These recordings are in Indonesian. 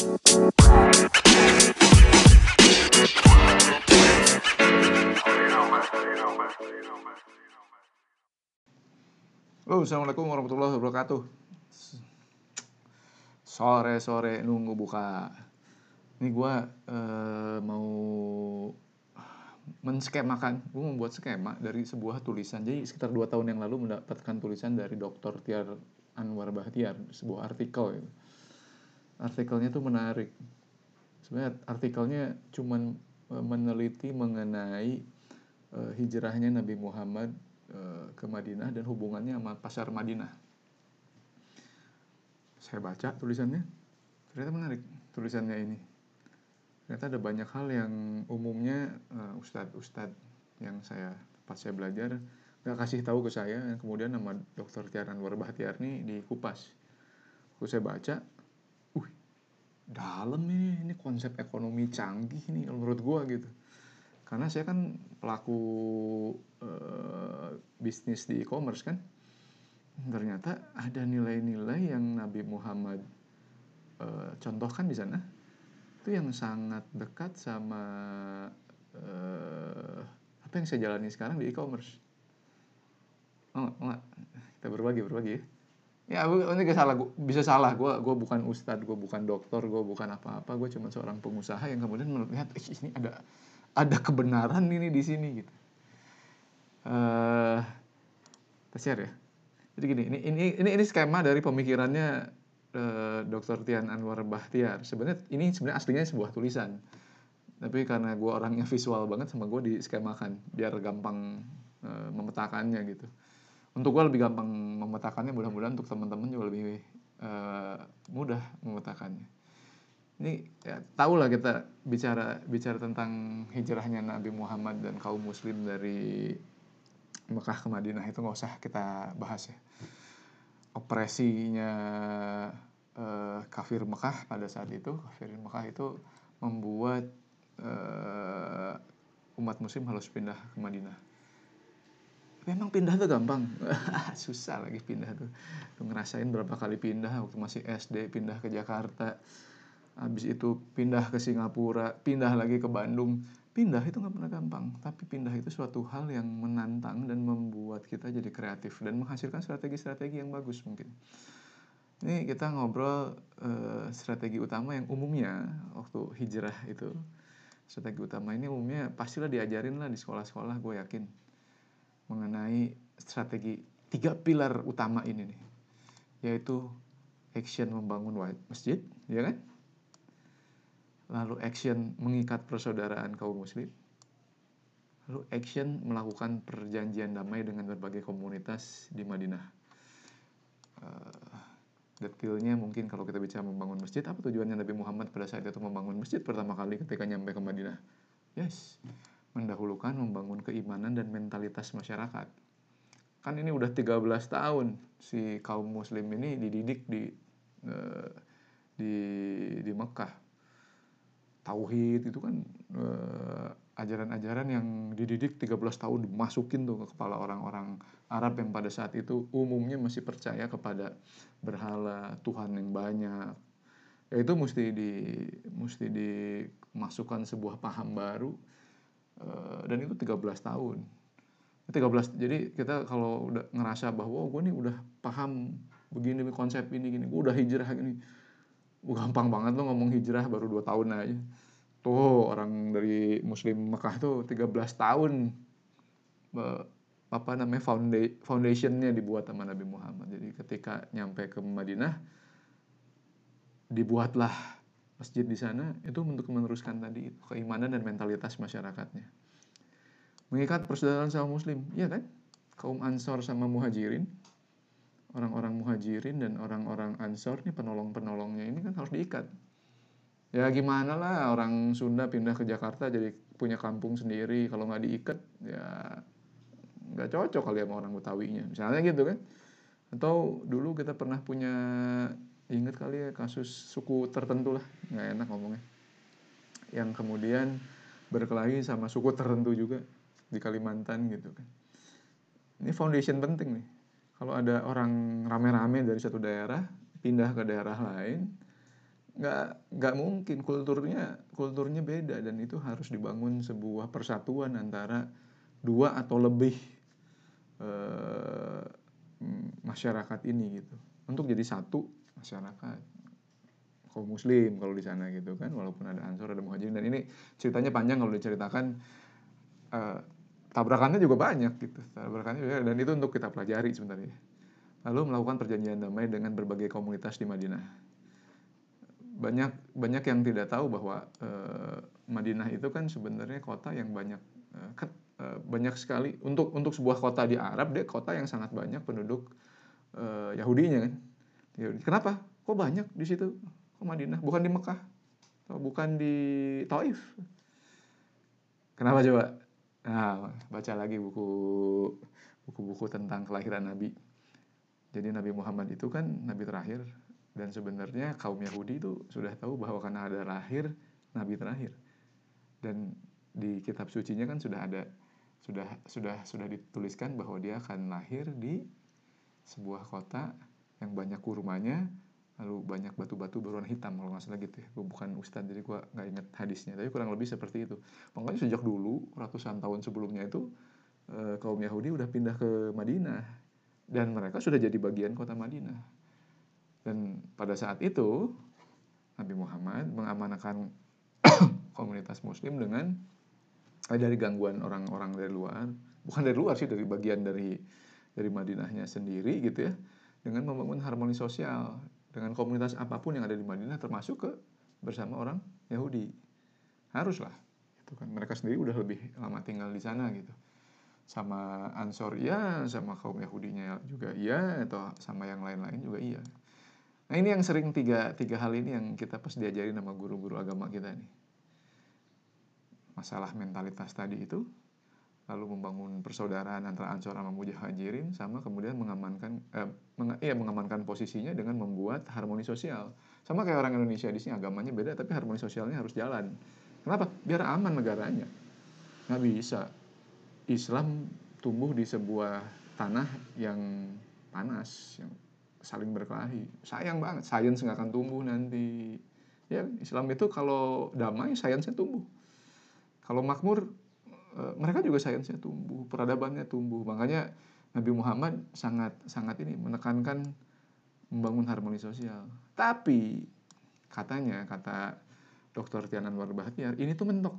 Oh, Assalamualaikum warahmatullahi wabarakatuh. Sore-sore nunggu buka. Ini gue uh, mau menskemakan, gue membuat skema dari sebuah tulisan. Jadi sekitar dua tahun yang lalu mendapatkan tulisan dari Dr. Tiar Anwar Bahtiar, sebuah artikel. Gitu. Artikelnya tuh menarik. Sebenarnya artikelnya cuman uh, meneliti mengenai uh, hijrahnya Nabi Muhammad uh, ke Madinah dan hubungannya sama pasar Madinah. Saya baca tulisannya, ternyata menarik tulisannya ini ternyata ada banyak hal yang umumnya uh, ustadz-ustadz yang saya pas saya belajar nggak kasih tahu ke saya kemudian nama dokter Tiar Anwar Bahtiar ini dikupas Lalu saya baca dalam ini ini konsep ekonomi canggih nih menurut gua gitu karena saya kan pelaku uh, bisnis di e-commerce kan ternyata ada nilai-nilai yang Nabi Muhammad uh, contohkan di sana itu yang sangat dekat sama uh, apa yang saya jalani sekarang di e-commerce. Oh. Kita berbagi, berbagi ya. Ya, ini gak salah, bisa salah. Gue gue bukan ustadz, gue bukan dokter, gue bukan apa-apa. Gue cuma seorang pengusaha yang kemudian melihat, eh, ini ada ada kebenaran ini di sini gitu. Uh, share ya. Jadi gini, ini ini ini ini skema dari pemikirannya uh, Dr. Tian Anwar Bahtiar. Sebenarnya ini sebenarnya aslinya sebuah tulisan. Tapi karena gue orangnya visual banget sama gue diskemakan biar gampang uh, memetakannya gitu. Untuk gue lebih gampang memetakannya, mudah-mudahan untuk teman-teman juga lebih uh, mudah memetakannya. Ini ya, tahu lah kita bicara bicara tentang hijrahnya Nabi Muhammad dan kaum Muslim dari Mekah ke Madinah. Itu nggak usah kita bahas ya. Operasinya uh, kafir Mekah pada saat itu kafir Mekah itu membuat uh, umat muslim harus pindah ke Madinah memang pindah tuh gampang. Susah lagi pindah tuh. Tuh ngerasain berapa kali pindah waktu masih SD pindah ke Jakarta. Habis itu pindah ke Singapura pindah lagi ke Bandung. Pindah itu nggak pernah gampang tapi pindah itu suatu hal yang menantang dan membuat kita jadi kreatif dan menghasilkan strategi-strategi yang bagus mungkin. Ini kita ngobrol uh, strategi utama yang umumnya waktu hijrah itu. Strategi utama ini umumnya pastilah diajarin lah di sekolah-sekolah gue yakin mengenai strategi tiga pilar utama ini nih yaitu action membangun masjid ya kan lalu action mengikat persaudaraan kaum muslim, lalu action melakukan perjanjian damai dengan berbagai komunitas di Madinah. Uh, detailnya mungkin kalau kita bicara membangun masjid, apa tujuannya Nabi Muhammad pada saat itu membangun masjid pertama kali ketika nyampe ke Madinah? Yes, mendahulukan membangun keimanan dan mentalitas masyarakat. Kan ini udah 13 tahun si kaum muslim ini dididik di uh, di di Mekah tauhid itu kan uh, ajaran-ajaran yang dididik 13 tahun dimasukin tuh ke kepala orang-orang Arab yang pada saat itu umumnya masih percaya kepada berhala Tuhan yang banyak. Ya itu mesti di mesti dimasukkan sebuah paham baru dan itu 13 tahun. 13 jadi kita kalau udah ngerasa bahwa oh, gue nih udah paham begini konsep ini gini, gue udah hijrah gini. Gampang banget lo ngomong hijrah baru dua tahun aja. Tuh orang dari muslim Mekah tuh 13 tahun apa namanya foundationnya dibuat sama Nabi Muhammad. Jadi ketika nyampe ke Madinah dibuatlah masjid di sana itu untuk meneruskan tadi itu keimanan dan mentalitas masyarakatnya. Mengikat persaudaraan sama muslim iya kan? Kaum ansor sama muhajirin. Orang-orang muhajirin dan orang-orang ansor nih penolong-penolongnya ini kan harus diikat. Ya gimana lah orang Sunda pindah ke Jakarta jadi punya kampung sendiri kalau nggak diikat ya nggak cocok kali sama orang Betawinya. Misalnya gitu kan? Atau dulu kita pernah punya inget kali ya kasus suku tertentu lah nggak enak ngomongnya. Yang kemudian berkelahi sama suku tertentu juga di Kalimantan gitu kan. Ini foundation penting nih. Kalau ada orang rame-rame dari satu daerah pindah ke daerah lain nggak nggak mungkin. Kulturnya kulturnya beda dan itu harus dibangun sebuah persatuan antara dua atau lebih uh, masyarakat ini gitu. Untuk jadi satu masyarakat kaum muslim kalau di sana gitu kan walaupun ada ansor ada muhajirin. Dan ini ceritanya panjang kalau diceritakan uh, tabrakannya juga banyak gitu tabrakannya juga, dan itu untuk kita pelajari sebenarnya. Lalu melakukan perjanjian damai dengan berbagai komunitas di Madinah. Banyak banyak yang tidak tahu bahwa uh, Madinah itu kan sebenarnya kota yang banyak uh, banyak sekali. Untuk untuk sebuah kota di Arab dia kota yang sangat banyak penduduk Yahudinya kan kenapa kok banyak di situ ke Madinah, bukan di Mekah, atau bukan di Taif. Kenapa coba? Nah, baca lagi buku buku-buku tentang kelahiran Nabi. Jadi Nabi Muhammad itu kan Nabi terakhir dan sebenarnya kaum Yahudi itu sudah tahu bahwa karena ada lahir Nabi terakhir dan di kitab sucinya kan sudah ada sudah sudah sudah dituliskan bahwa dia akan lahir di sebuah kota yang banyak kurmanya lalu banyak batu-batu berwarna hitam kalau nggak salah gitu ya. Gue bukan ustadz jadi gue nggak inget hadisnya tapi kurang lebih seperti itu. Makanya sejak dulu ratusan tahun sebelumnya itu e, kaum Yahudi udah pindah ke Madinah dan mereka sudah jadi bagian kota Madinah. Dan pada saat itu Nabi Muhammad mengamanahkan komunitas Muslim dengan eh, dari gangguan orang-orang dari luar. Bukan dari luar sih dari bagian dari dari Madinahnya sendiri gitu ya dengan membangun harmoni sosial dengan komunitas apa pun yang ada di Madinah termasuk ke bersama orang Yahudi. Haruslah itu kan. Mereka sendiri udah lebih lama tinggal di sana gitu. Sama Ansor iya. Sama kaum Yahudinya juga iya. Atau sama yang lain-lain juga iya. Nah ini yang sering tiga tiga hal ini yang kita pas diajarin sama guru-guru agama kita nih. Masalah mentalitas tadi itu lalu membangun persaudaraan antara Ansor sama Mujahirin sama kemudian mengamankan eh, meng, iya mengamankan posisinya dengan membuat harmoni sosial. Sama kayak orang Indonesia di sini agamanya beda tapi harmoni sosialnya harus jalan. Kenapa? Biar aman negaranya. Nggak bisa. Islam tumbuh di sebuah tanah yang panas, yang saling berkelahi. Sayang banget, sains nggak akan tumbuh nanti. Ya, Islam itu kalau damai, sainsnya tumbuh. Kalau makmur, mereka juga sainsnya tumbuh, peradabannya tumbuh. Makanya Nabi Muhammad sangat sangat ini menekankan membangun harmoni sosial. Tapi katanya kata Dr. Tianan Anwar Bahtiar, ini tuh mentok.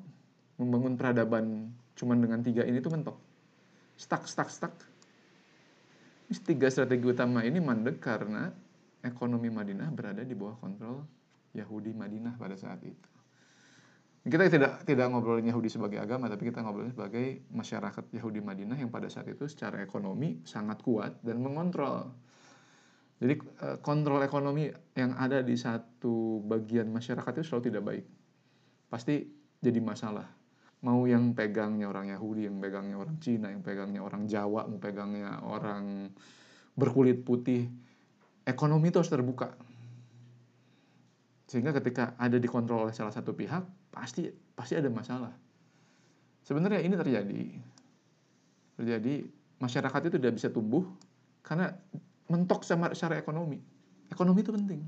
Membangun peradaban cuman dengan tiga ini tuh mentok. Stuck, stuck, stuck. Tiga strategi utama ini mandek karena ekonomi Madinah berada di bawah kontrol Yahudi Madinah pada saat itu. Kita tidak tidak ngobrolin Yahudi sebagai agama, tapi kita ngobrolin sebagai masyarakat Yahudi Madinah yang pada saat itu secara ekonomi sangat kuat dan mengontrol. Jadi eh, kontrol ekonomi yang ada di satu bagian masyarakat itu selalu tidak baik. Pasti jadi masalah. Mau yang pegangnya orang Yahudi, yang pegangnya orang Cina, yang pegangnya orang Jawa, mau pegangnya orang berkulit putih, ekonomi itu harus terbuka. Sehingga ketika ada dikontrol oleh salah satu pihak, pasti pasti ada masalah. Sebenarnya ini terjadi. Terjadi masyarakat itu tidak bisa tumbuh karena mentok sama secara ekonomi. Ekonomi itu penting.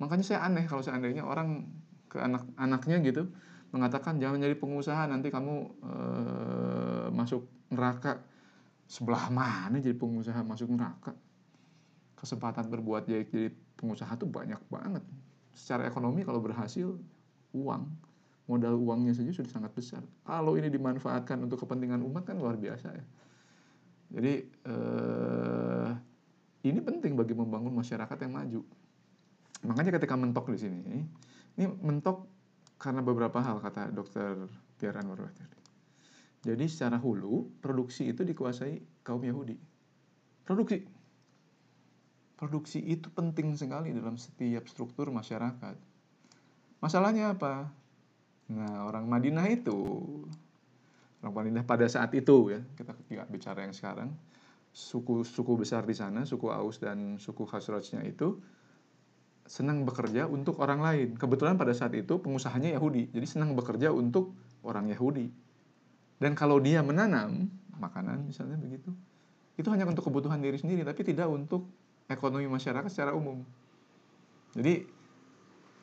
Makanya saya aneh kalau seandainya orang ke anak-anaknya gitu mengatakan jangan jadi pengusaha nanti kamu ee, masuk neraka sebelah mana jadi pengusaha masuk neraka kesempatan berbuat jadi, jadi pengusaha tuh banyak banget secara ekonomi kalau berhasil uang modal uangnya saja sudah sangat besar. Kalau ini dimanfaatkan untuk kepentingan umat kan luar biasa ya. Jadi eh, ini penting bagi membangun masyarakat yang maju. Makanya ketika mentok di sini, ini mentok karena beberapa hal kata dokter Tiara Anwar Jadi secara hulu produksi itu dikuasai kaum Yahudi. Produksi, produksi itu penting sekali dalam setiap struktur masyarakat. Masalahnya apa? Nah, orang Madinah itu, orang Madinah pada saat itu ya, kita tidak bicara yang sekarang, suku-suku besar di sana, suku Aus dan suku Khazrajnya itu senang bekerja untuk orang lain. Kebetulan pada saat itu pengusahanya Yahudi, jadi senang bekerja untuk orang Yahudi. Dan kalau dia menanam makanan misalnya begitu, itu hanya untuk kebutuhan diri sendiri, tapi tidak untuk ekonomi masyarakat secara umum. Jadi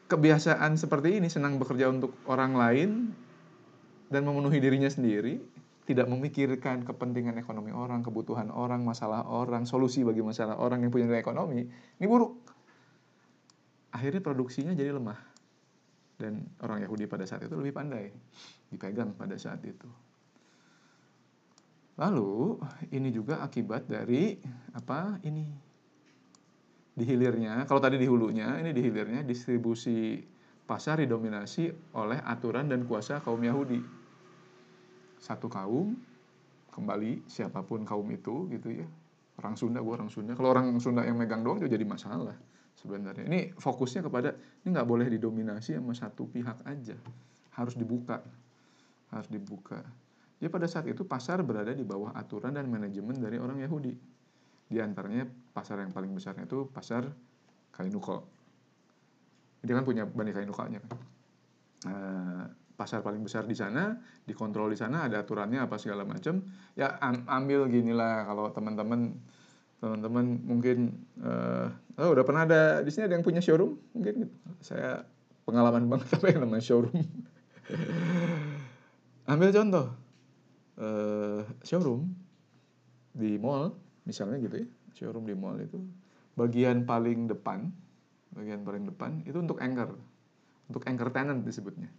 kebiasaan seperti ini senang bekerja untuk orang lain dan memenuhi dirinya sendiri tidak memikirkan kepentingan ekonomi orang, kebutuhan orang, masalah orang, solusi bagi masalah orang yang punya nilai ekonomi, ini buruk. Akhirnya produksinya jadi lemah. Dan orang Yahudi pada saat itu lebih pandai, dipegang pada saat itu. Lalu ini juga akibat dari apa ini di hilirnya, kalau tadi di hulunya, ini di hilirnya distribusi pasar didominasi oleh aturan dan kuasa kaum Yahudi. Satu kaum kembali siapa pun kaum itu gitu ya. Orang Sunda gue orang Sunda. Kalau orang Sunda yang megang doang juga jadi masalah sebenarnya. Ini fokusnya kepada ini nggak boleh didominasi sama satu pihak aja. Harus dibuka. Harus dibuka. Ya pada saat itu pasar berada di bawah aturan dan manajemen dari orang Yahudi di antaranya pasar yang paling besarnya itu pasar Kainuko dia kan punya Bani Kainukanya kan uh, pasar paling besar di sana, dikontrol di sana, ada aturannya apa segala macam. Ya ambil gini lah kalau teman-teman teman-teman mungkin uh, oh udah pernah ada di sini ada yang punya showroom mungkin gitu. Saya pengalaman banget apa yang namanya showroom. ambil contoh uh, showroom di mall misalnya gitu ya showroom di mall itu bagian paling depan bagian paling depan itu untuk anchor untuk anchor tenant disebutnya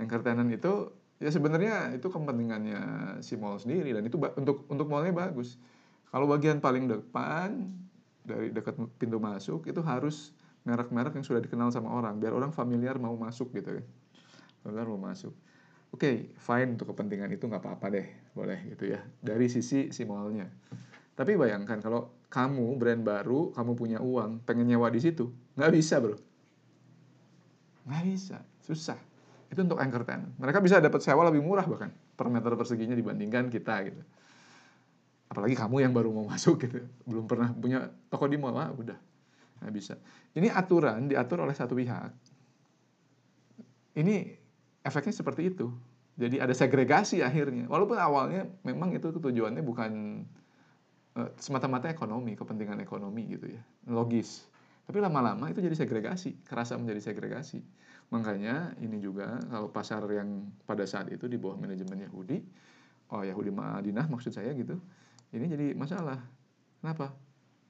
anchor tenant itu ya sebenarnya itu kepentingannya si mall sendiri dan itu untuk untuk mallnya bagus. Kalau bagian paling depan dari dekat pintu masuk itu harus merek-merek yang sudah dikenal sama orang biar orang familiar mau masuk gitu ya. Familiar mau masuk. Oke, okay, fine untuk kepentingan itu nggak apa-apa deh, boleh gitu ya. Dari sisi si mallnya. Tapi bayangkan kalau kamu brand baru, kamu punya uang, pengen nyewa di situ, nggak bisa bro. Nggak bisa, susah itu untuk anchor tenant. Mereka bisa dapat sewa lebih murah bahkan per meter perseginya dibandingkan kita gitu. Apalagi kamu yang baru mau masuk gitu, belum pernah punya toko di mall, ah, udah nggak bisa. Ini aturan diatur oleh satu pihak. Ini efeknya seperti itu. Jadi ada segregasi akhirnya. Walaupun awalnya memang itu tujuannya bukan semata-mata ekonomi, kepentingan ekonomi gitu ya, logis. Tapi lama-lama itu jadi segregasi, kerasa menjadi segregasi Makanya ini juga kalau pasar yang pada saat itu di bawah manajemen Yahudi, oh Yahudi Madinah maksud saya gitu, ini jadi masalah. Kenapa?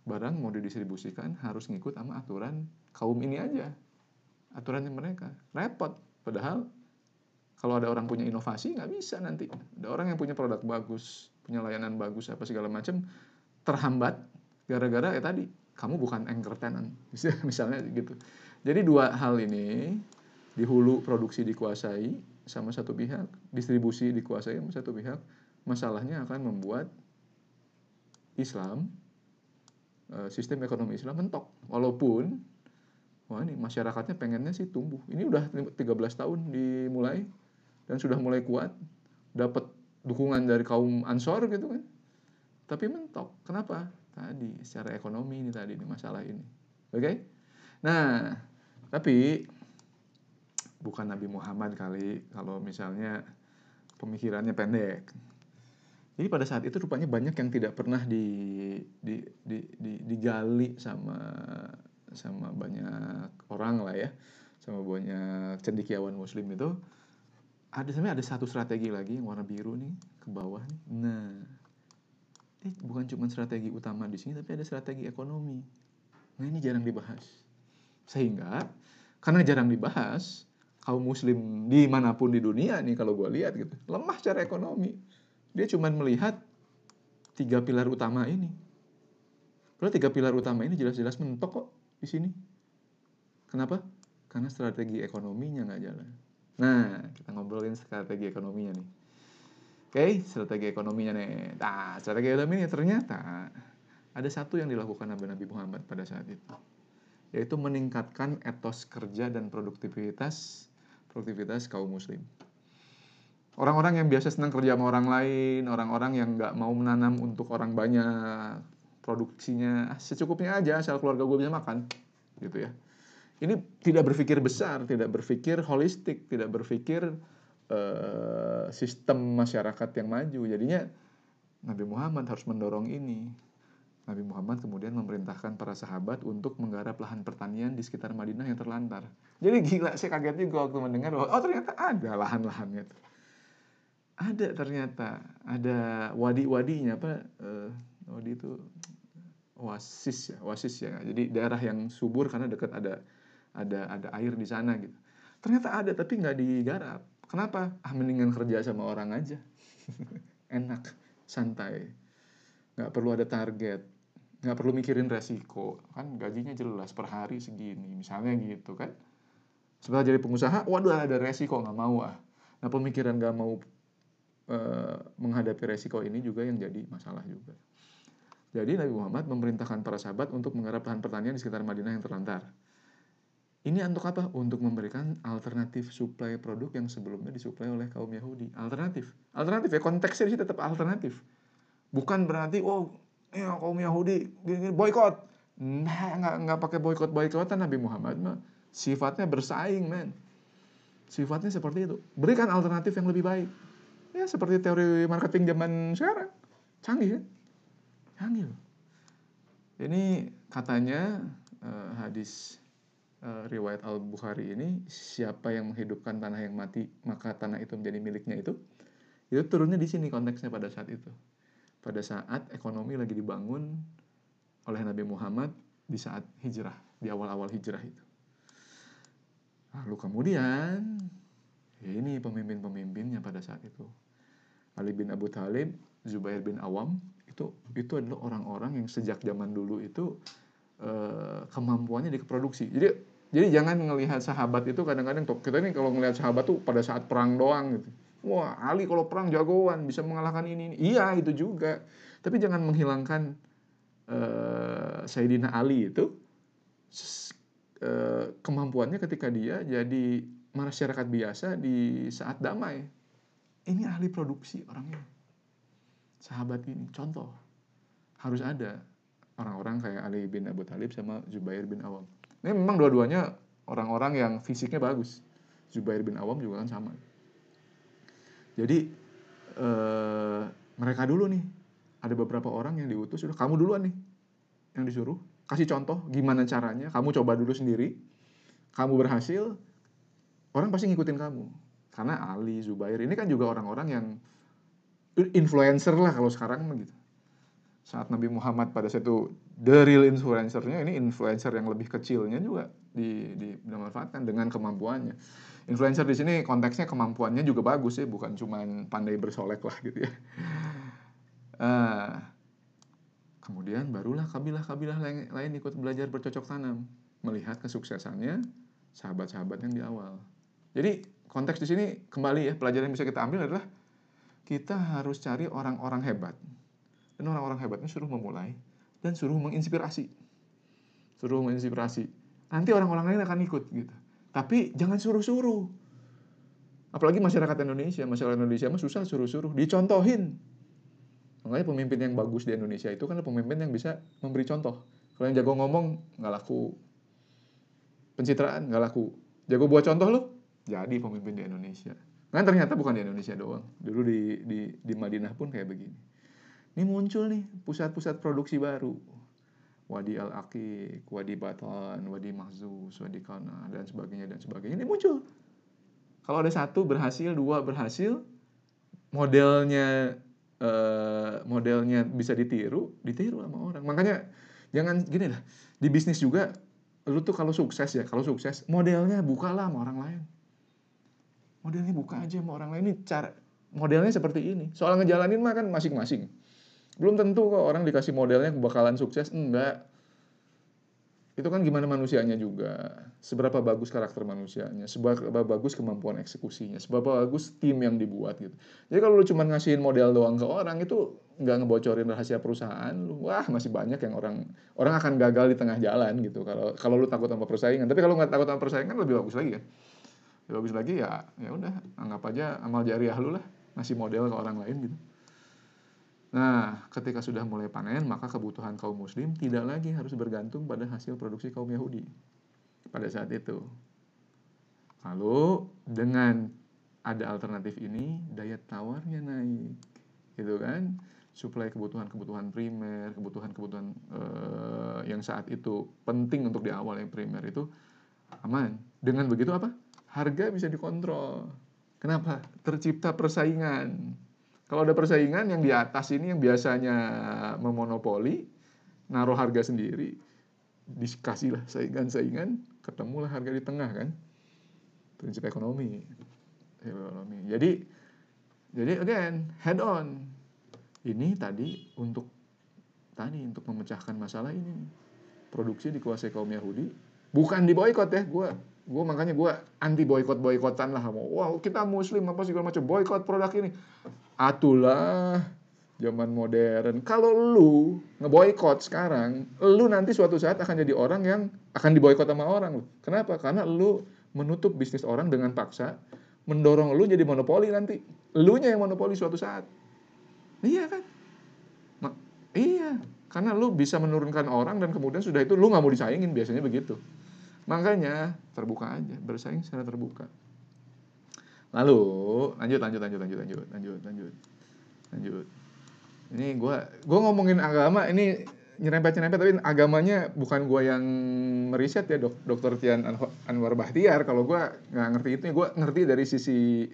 Barang mau didistribusikan harus ngikut sama aturan kaum ini aja. Aturannya mereka. Repot. Padahal kalau ada orang punya inovasi nggak bisa nanti. Ada orang yang punya produk bagus, punya layanan bagus apa segala macam terhambat gara-gara ya tadi kamu bukan anchor tenant misalnya gitu. Jadi dua hal ini di hulu produksi dikuasai sama satu pihak, distribusi dikuasai sama satu pihak, masalahnya akan membuat Islam eh, sistem ekonomi Islam mentok. Walaupun wah ini masyarakatnya pengennya sih tumbuh. Ini udah 13 tahun dimulai dan sudah mulai kuat, dapat dukungan dari kaum Ansor gitu kan. Tapi mentok. Kenapa? Tadi secara ekonomi ini tadi ini masalah ini. Oke? Okay? Nah, tapi bukan Nabi Muhammad kali kalau misalnya pemikirannya pendek. Jadi pada saat itu rupanya banyak yang tidak pernah di, di, di, di, digali sama sama banyak orang lah ya, sama banyak cendikiawan Muslim itu. Ada sebenarnya ada satu strategi lagi yang warna biru nih ke bawah nih. Nah, ini bukan cuma strategi utama di sini, tapi ada strategi ekonomi. Nah ini jarang dibahas. Sehingga karena jarang dibahas, kaum muslim di mana pun di dunia nih kalau gue lihat gitu lemah secara ekonomi. Dia cuma melihat tiga pilar utama ini. Kalau tiga pilar utama ini jelas-jelas mentok kok di sini. Kenapa? Karena strategi ekonominya nggak jalan. Nah kita ngobrolin strategi ekonominya nih oke strategi ekonominya nih nah strategi ekonominya ternyata ada satu yang dilakukan Nabi Nabi Muhammad pada saat itu yaitu meningkatkan etos kerja dan produktivitas produktivitas kaum muslim. Orang-orang yang biasa senang kerja sama orang lain, orang-orang yang nggak mau menanam untuk orang banyak, produksinya ah, secukupnya aja asal keluarga gue bisa makan, gitu ya. Ini tidak berpikir besar, tidak berpikir holistik, tidak berpikir uh, sistem masyarakat yang maju. Jadinya Nabi Muhammad harus mendorong ini. Nabi Muhammad kemudian memerintahkan para sahabat untuk menggarap lahan pertanian di sekitar Madinah yang terlantar. Jadi gila, saya kaget juga waktu mendengar bahwa oh ternyata ada lahan-lahannya. Ada ternyata, ada wadi-wadinya apa? Uh, wadi itu oasis ya, oasis ya. Jadi daerah yang subur karena dekat ada ada ada air di sana gitu. Ternyata ada tapi nggak digarap. Kenapa? Ah mendingan kerja sama orang aja. Enak, santai. Nggak perlu ada target nggak perlu mikirin resiko kan gajinya jelas per hari segini misalnya gitu kan setelah jadi pengusaha waduh ada resiko nggak mau ah nah pemikiran nggak mau e, menghadapi resiko ini juga yang jadi masalah juga jadi Nabi Muhammad memerintahkan para sahabat untuk menggarap lahan pertanian di sekitar Madinah yang terlantar ini untuk apa? Untuk memberikan alternatif suplai produk yang sebelumnya disuplai oleh kaum Yahudi. Alternatif. Alternatif ya konteksnya di sini tetap alternatif. Bukan berarti oh ya kaum Yahudi gini, boykot nah nggak nggak pakai boykot boykotan Nabi Muhammad mah sifatnya bersaing men sifatnya seperti itu berikan alternatif yang lebih baik ya seperti teori marketing zaman sekarang canggih kan canggih ini katanya uh, hadis uh, riwayat Al Bukhari ini siapa yang menghidupkan tanah yang mati maka tanah itu menjadi miliknya itu itu turunnya di sini konteksnya pada saat itu pada saat ekonomi lagi dibangun oleh Nabi Muhammad di saat hijrah, di awal-awal hijrah itu. Lalu kemudian, ya ini pemimpin-pemimpinnya pada saat itu. Ali bin Abu Talib, Zubair bin Awam, itu itu adalah orang-orang yang sejak zaman dulu itu eh, kemampuannya diproduksi. Jadi jadi jangan melihat sahabat itu kadang-kadang kita ini kalau melihat sahabat tuh pada saat perang doang gitu Wah, Ali kalau perang jagoan, bisa mengalahkan ini, ini. Iya, itu juga. Tapi jangan menghilangkan uh, Sayyidina Ali itu uh, kemampuannya ketika dia jadi masyarakat biasa di saat damai. Ini ahli produksi orangnya. Sahabat ini, contoh. Harus ada orang-orang kayak Ali bin Abu Talib sama Zubair bin Awam. Ini memang dua-duanya orang-orang yang fisiknya bagus. Zubair bin Awam juga kan sama. Jadi eh, mereka dulu nih ada beberapa orang yang diutus sudah kamu duluan nih yang disuruh kasih contoh gimana caranya kamu coba dulu sendiri kamu berhasil orang pasti ngikutin kamu karena Ali Zubair ini kan juga orang-orang yang influencer lah kalau sekarang begitu saat Nabi Muhammad pada saat itu the real influencernya ini influencer yang lebih kecilnya juga di, di dimanfaatkan dengan kemampuannya influencer di sini konteksnya kemampuannya juga bagus ya, bukan cuma pandai bersolek lah gitu ya. Uh, kemudian barulah kabilah-kabilah lain, lain ikut belajar bercocok tanam, melihat kesuksesannya sahabat-sahabat yang di awal. Jadi konteks di sini kembali ya pelajaran yang bisa kita ambil adalah kita harus cari orang-orang hebat dan orang-orang hebatnya suruh memulai dan suruh menginspirasi, suruh menginspirasi. Nanti orang-orang lain akan ikut gitu. Tapi jangan suruh-suruh. Apalagi masyarakat Indonesia, masyarakat Indonesia mah susah suruh-suruh, dicontohin. Makanya pemimpin yang bagus di Indonesia itu kan pemimpin yang bisa memberi contoh. Kalau yang jago ngomong nggak laku, pencitraan nggak laku. Jago buat contoh lo, jadi pemimpin di Indonesia. Kan ternyata bukan di Indonesia doang. Dulu di di di Madinah pun kayak begini. Ini muncul nih pusat-pusat produksi baru Wadi Al-Aqiq, Wadi Batan, Wadi Mahzus, Wadi Kana, dan sebagainya, dan sebagainya. Ini muncul. Kalau ada satu berhasil, dua berhasil, modelnya uh, modelnya bisa ditiru, ditiru sama orang. Makanya jangan gini lah, di bisnis juga, lu tuh kalau sukses ya, kalau sukses, modelnya bukalah sama orang lain. Modelnya buka aja sama orang lain. Ini cara, modelnya seperti ini. Soal ngejalanin mah kan masing-masing belum tentu kok orang dikasih modelnya bakalan sukses enggak. Itu kan gimana manusianya juga. Seberapa bagus karakter manusianya seberapa bagus kemampuan eksekusinya seberapa bagus tim yang dibuat gitu. Jadi kalau lu cuma ngasihin model doang ke orang itu nggak ngebocorin rahasia perusahaan wah masih banyak yang orang orang akan gagal di tengah jalan gitu. Kalau kalau lu takut sama persaingan. Tapi kalau nggak takut sama persaingan lebih bagus lagi kan. Lebih bagus lagi ya ya udah anggap aja amal jariah lu lah. Ngasih model ke orang lain gitu Nah, ketika sudah mulai panen, maka kebutuhan kaum muslim tidak lagi harus bergantung pada hasil produksi kaum Yahudi pada saat itu. Lalu dengan ada alternatif ini, daya tawarnya naik. Gitu kan? supply kebutuhan-kebutuhan primer, kebutuhan-kebutuhan uh, yang saat itu penting untuk di awal yang primer itu aman. Dengan begitu apa? Harga bisa dikontrol. Kenapa? Tercipta persaingan. Kalau ada persaingan yang di atas ini yang biasanya memonopoli, naruh harga sendiri, dikasihlah saingan-saingan, ketemulah harga di tengah kan. Prinsip ekonomi. Ekonomi. Jadi jadi again, head on ini tadi untuk tadi untuk memecahkan masalah ini produksi dikuasai kaum Yahudi bukan di boykot ya gue gue makanya gue anti boykot boykotan lah mau wow kita muslim apa segala macam boykot produk ini atulah zaman modern kalau lu ngeboykot sekarang lu nanti suatu saat akan jadi orang yang akan diboykot sama orang kenapa karena lu menutup bisnis orang dengan paksa mendorong lu jadi monopoli nanti lu nya yang monopoli suatu saat Iya kan? Ma iya, karena lu bisa menurunkan orang dan kemudian sudah itu lu nggak mau disaingin biasanya begitu. Makanya terbuka aja, bersaing secara terbuka. Lalu lanjut lanjut lanjut lanjut lanjut lanjut lanjut lanjut. Ini gue gue ngomongin agama ini nyerempet nyerempet tapi agamanya bukan gue yang meriset ya dok dokter Tian Anwar Bahtiar kalau gue nggak ngerti itu gue ngerti dari sisi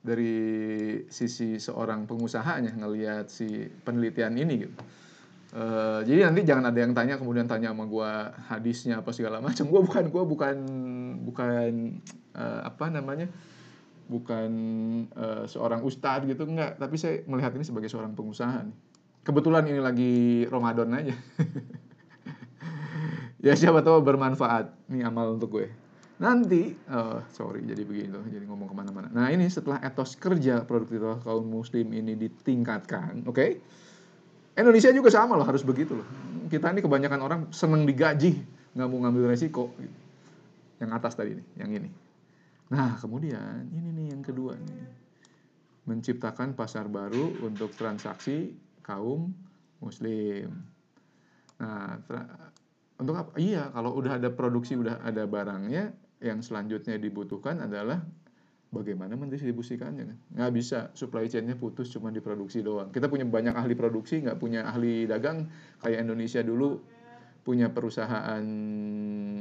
dari sisi seorang pengusahanya ngelihat si penelitian ini gitu. Uh, jadi nanti jangan ada yang tanya kemudian tanya sama gue hadisnya apa segala macam. Gue bukan gue bukan bukan uh, apa namanya bukan uh, seorang ustadz gitu enggak. Tapi saya melihat ini sebagai seorang pengusaha. Nih. Kebetulan ini lagi Ramadan aja. ya siapa tahu bermanfaat nih amal untuk gue. Nanti, uh, sorry jadi begini loh, jadi ngomong ke mana-mana. Nah ini setelah etos kerja produktivitas kaum muslim ini ditingkatkan, oke? Okay? Indonesia juga sama loh, harus begitu loh. Kita ini kebanyakan orang seneng digaji, nggak mau ngambil resiko. Gitu. Yang atas tadi nih, yang ini. Nah kemudian ini nih yang kedua nih, menciptakan pasar baru untuk transaksi kaum muslim. Nah, untuk apa? Iya, kalau udah ada produksi, udah ada barangnya, yang selanjutnya dibutuhkan adalah bagaimana mendistribusikannya. Kan nggak bisa supply chainnya putus cuma diproduksi doang. Kita punya banyak ahli produksi nggak punya ahli dagang. Kayak Indonesia dulu punya perusahaan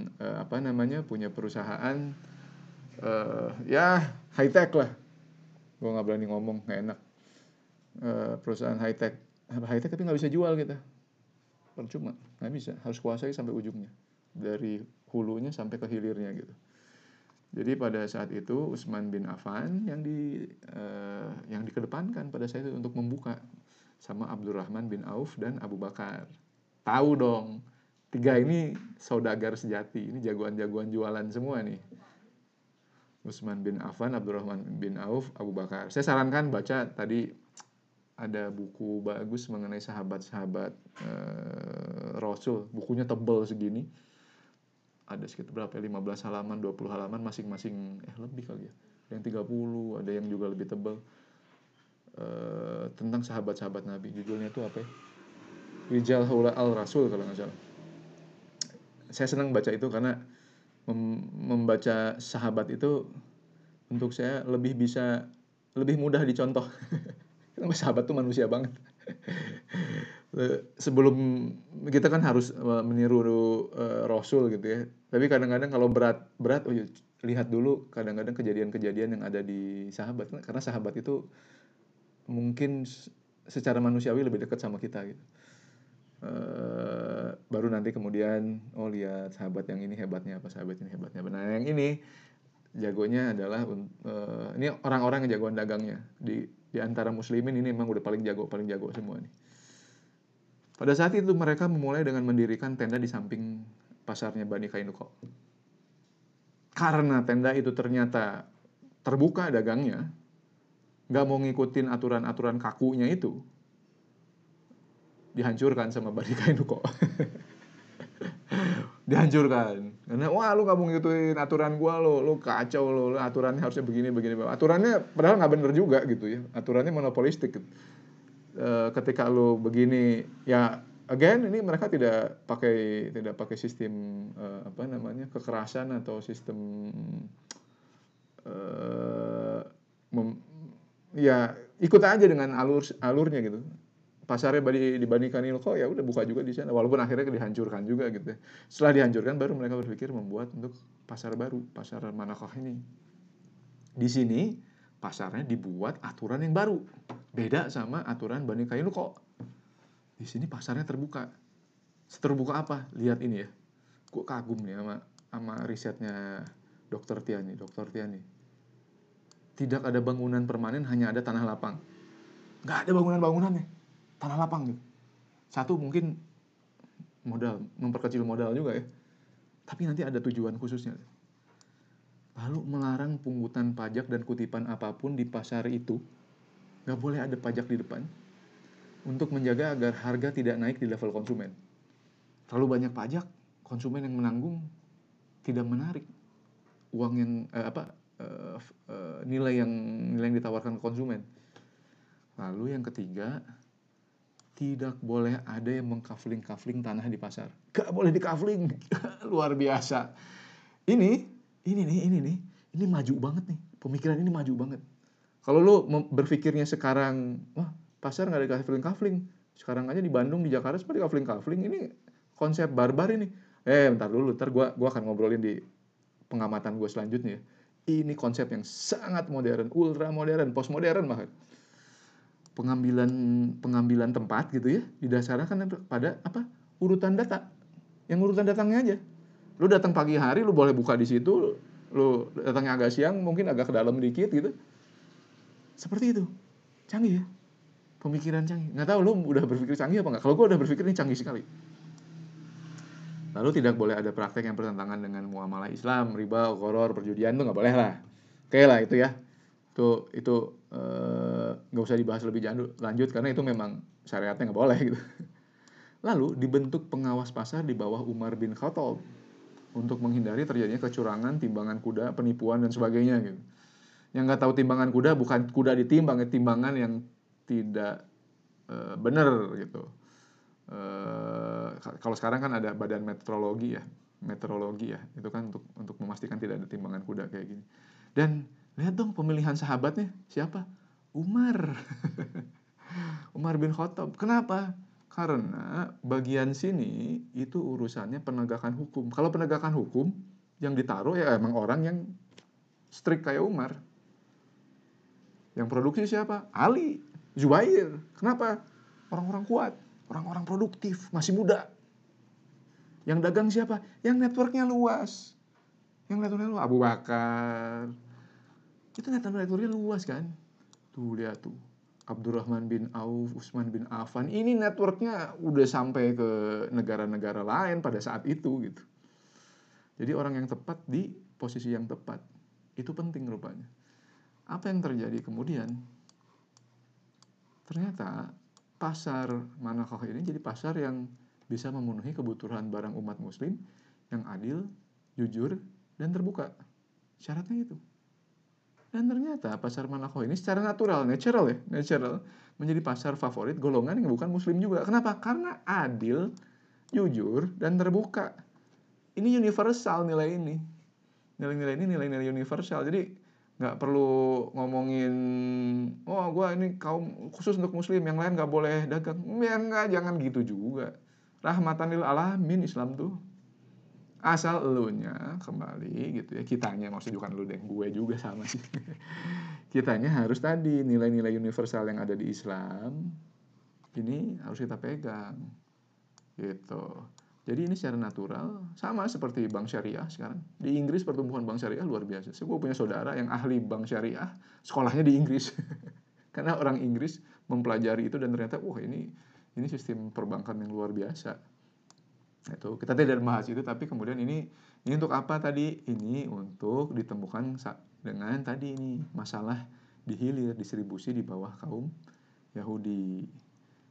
uh, apa namanya? Punya perusahaan uh, ya high tech lah. Gue nggak berani ngomong nggak enak. Uh, perusahaan high tech. High tech tapi nggak bisa jual kita? Percuma nggak bisa. Harus kuasai sampai ujungnya. Dari hulunya sampai ke hilirnya gitu. Jadi pada saat itu Utsman bin Affan yang di uh, yang dikedepankan pada saat itu untuk membuka sama Abdurrahman bin Auf dan Abu Bakar. Tahu dong, tiga ini saudagar sejati, ini jagoan-jagoan jualan semua nih. Utsman bin Affan, Abdurrahman bin Auf, Abu Bakar. Saya sarankan baca tadi ada buku bagus mengenai sahabat-sahabat uh, Rasul. Bukunya tebal segini. Ada sekitar berapa ya? 15 halaman 20 halaman masing-masing eh lebih kali ya. Yang 30 ada yang juga lebih tebal uh, tentang sahabat-sahabat Nabi. Judulnya itu apa ya? Rijal Haula al Rasul kalau nggak salah. Saya senang baca itu karena mem membaca sahabat itu untuk saya lebih bisa lebih mudah dicontoh karena sahabat tuh manusia banget sebelum kita kan harus eh, meniru uh, Rasul gitu ya. Tapi kadang-kadang kalau berat berat oh ya, lihat dulu kadang-kadang kejadian-kejadian yang ada di sahabat karena sahabat itu mungkin secara manusiawi lebih dekat sama kita gitu. Uh, baru nanti kemudian oh lihat sahabat yang ini hebatnya apa sahabat ini hebatnya. Nah yang ini jagonya adalah uh, ini orang-orang yang jagoan dagangnya di di antara muslimin ini memang udah paling jago paling jago semua nih. Pada saat itu mereka memulai dengan mendirikan tenda di samping pasarnya Bani Kainuko. Karena tenda itu ternyata terbuka dagangnya, nggak mau ngikutin aturan-aturan kakunya itu, dihancurkan sama Bani Kainuko. dihancurkan. Karena wah lu nggak mau ngikutin aturan gua lo lu kacau lo aturannya harusnya begini begini aturannya padahal nggak bener juga gitu ya. Aturannya monopolistik. Gitu Eh, ketika lu begini ya again ini mereka tidak pakai tidak pakai sistem uh, apa namanya kekerasan atau sistem uh, mem, ya ikut aja dengan alur alurnya gitu pasarnya dibandingkan Ilko ya udah buka juga di sana. Walaupun akhirnya dihancurkan juga gitu ya. setelah dihancurkan baru mereka berpikir membuat untuk pasar baru pasar Manakah ini. Di sini pasarnya dibuat aturan yang baru. Beda sama aturan Bani Kainuko di sini pasarnya terbuka. Terbuka apa? Lihat ini ya. Gue kagum nih sama sama risetnya dokter Tiani dokter Tiani. Tidak ada bangunan permanen hanya ada tanah lapang. Nggak ada bangunan-bangunannya tanah lapang gitu. Satu mungkin modal memperkecil modal juga ya. Tapi nanti ada tujuan khususnya. Lalu melarang pungutan pajak dan kutipan apa pun di pasar itu nggak boleh ada pajak di depan untuk menjaga agar harga tidak naik di level konsumen. Terlalu banyak pajak konsumen yang menanggung tidak menarik uang yang eh, apa eh, eh, nilai yang nilai yang ditawarkan konsumen. Lalu yang ketiga, tidak boleh ada yang mengkafling-kafling tanah di pasar. Gak boleh dikafling. Luar biasa. Ini, ini nih, ini nih, ini maju banget nih. Pemikiran ini maju banget. Kalau lo berpikirnya sekarang, wah pasar nggak ada kafling-kafling. Sekarang aja di Bandung, di Jakarta seperti kafling-kafling. Ini konsep barbar ini. Eh, bentar dulu, ntar gue gua akan ngobrolin di pengamatan gue selanjutnya. Ini konsep yang sangat modern, ultra modern, postmodern bahkan pengambilan pengambilan tempat gitu ya didasarkan pada apa? Urutan data. Yang urutan datangnya aja. Lu datang pagi hari lu boleh buka di situ lu datangnya agak siang mungkin agak ke dalam dikit gitu. Seperti itu. Canggih ya. Pemikiran canggih. Nggak tahu lu udah berpikir canggih apa nggak. Kalau gua udah berpikir ini canggih sekali. Lalu tidak boleh ada praktek yang bertentangan dengan muamalah Islam. Riba koror perjudian tuh nggak boleh lah. Oke lah itu ya itu itu eh, nggak uh, usah dibahas lebih lanjut karena itu memang syariatnya nggak boleh gitu. Lalu dibentuk pengawas pasar di bawah Umar bin Khattab untuk menghindari terjadinya kecurangan, timbangan kuda, penipuan dan sebagainya gitu. Yang nggak tahu timbangan kuda bukan kuda ditimbang, ya timbangan yang tidak uh, benar gitu. Uh, kalau sekarang kan ada badan meteorologi ya, meteorologi ya, itu kan untuk untuk memastikan tidak ada timbangan kuda kayak gini. Dan Lihat dong pemilihan sahabatnya siapa? Umar. Umar bin Khattab. Kenapa? Karena bagian sini itu urusannya penegakan hukum. Kalau penegakan hukum yang ditaruh ya emang orang yang strict kayak Umar. Yang produksi siapa? Ali, Zubair. Kenapa? Orang-orang kuat, orang-orang produktif, masih muda. Yang dagang siapa? Yang networknya luas. Yang networknya luas. Abu Bakar, itu networknya luas kan? Tuh lihat tuh. Abdurrahman bin Auf, Usman bin Affan. Ini networknya udah sampai ke negara-negara lain pada saat itu gitu. Jadi orang yang tepat di posisi yang tepat. Itu penting rupanya. Apa yang terjadi kemudian? Ternyata pasar Manakah ini jadi pasar yang bisa memenuhi kebutuhan barang umat muslim yang adil, jujur, dan terbuka. Syaratnya itu. Dan ternyata pasar Manako ini secara natural, natural ya, natural menjadi pasar favorit golongan yang bukan muslim juga. Kenapa? Karena adil, jujur, dan terbuka. Ini universal nilai ini. Nilai-nilai ini nilai-nilai universal. Jadi nggak perlu ngomongin, oh gue ini kaum khusus untuk muslim, yang lain nggak boleh dagang. Ya enggak, jangan gitu juga. Rahmatan lil alamin Islam tuh asal elunya kembali gitu ya. Kitanya maksudnya bukan lu deh gue juga sama sih. Kitanya harus tadi nilai-nilai universal yang ada di Islam ini harus kita pegang gitu. Jadi ini secara natural sama seperti bank syariah sekarang. Di Inggris pertumbuhan bank syariah luar biasa. Saya punya saudara yang ahli bank syariah sekolahnya di Inggris. Karena orang Inggris mempelajari itu dan ternyata wah ini ini sistem perbankan yang luar biasa itu kita tidak membahas itu tapi kemudian ini ini untuk apa tadi? Ini untuk ditemukan dengan tadi ini masalah dihilir distribusi di bawah kaum Yahudi.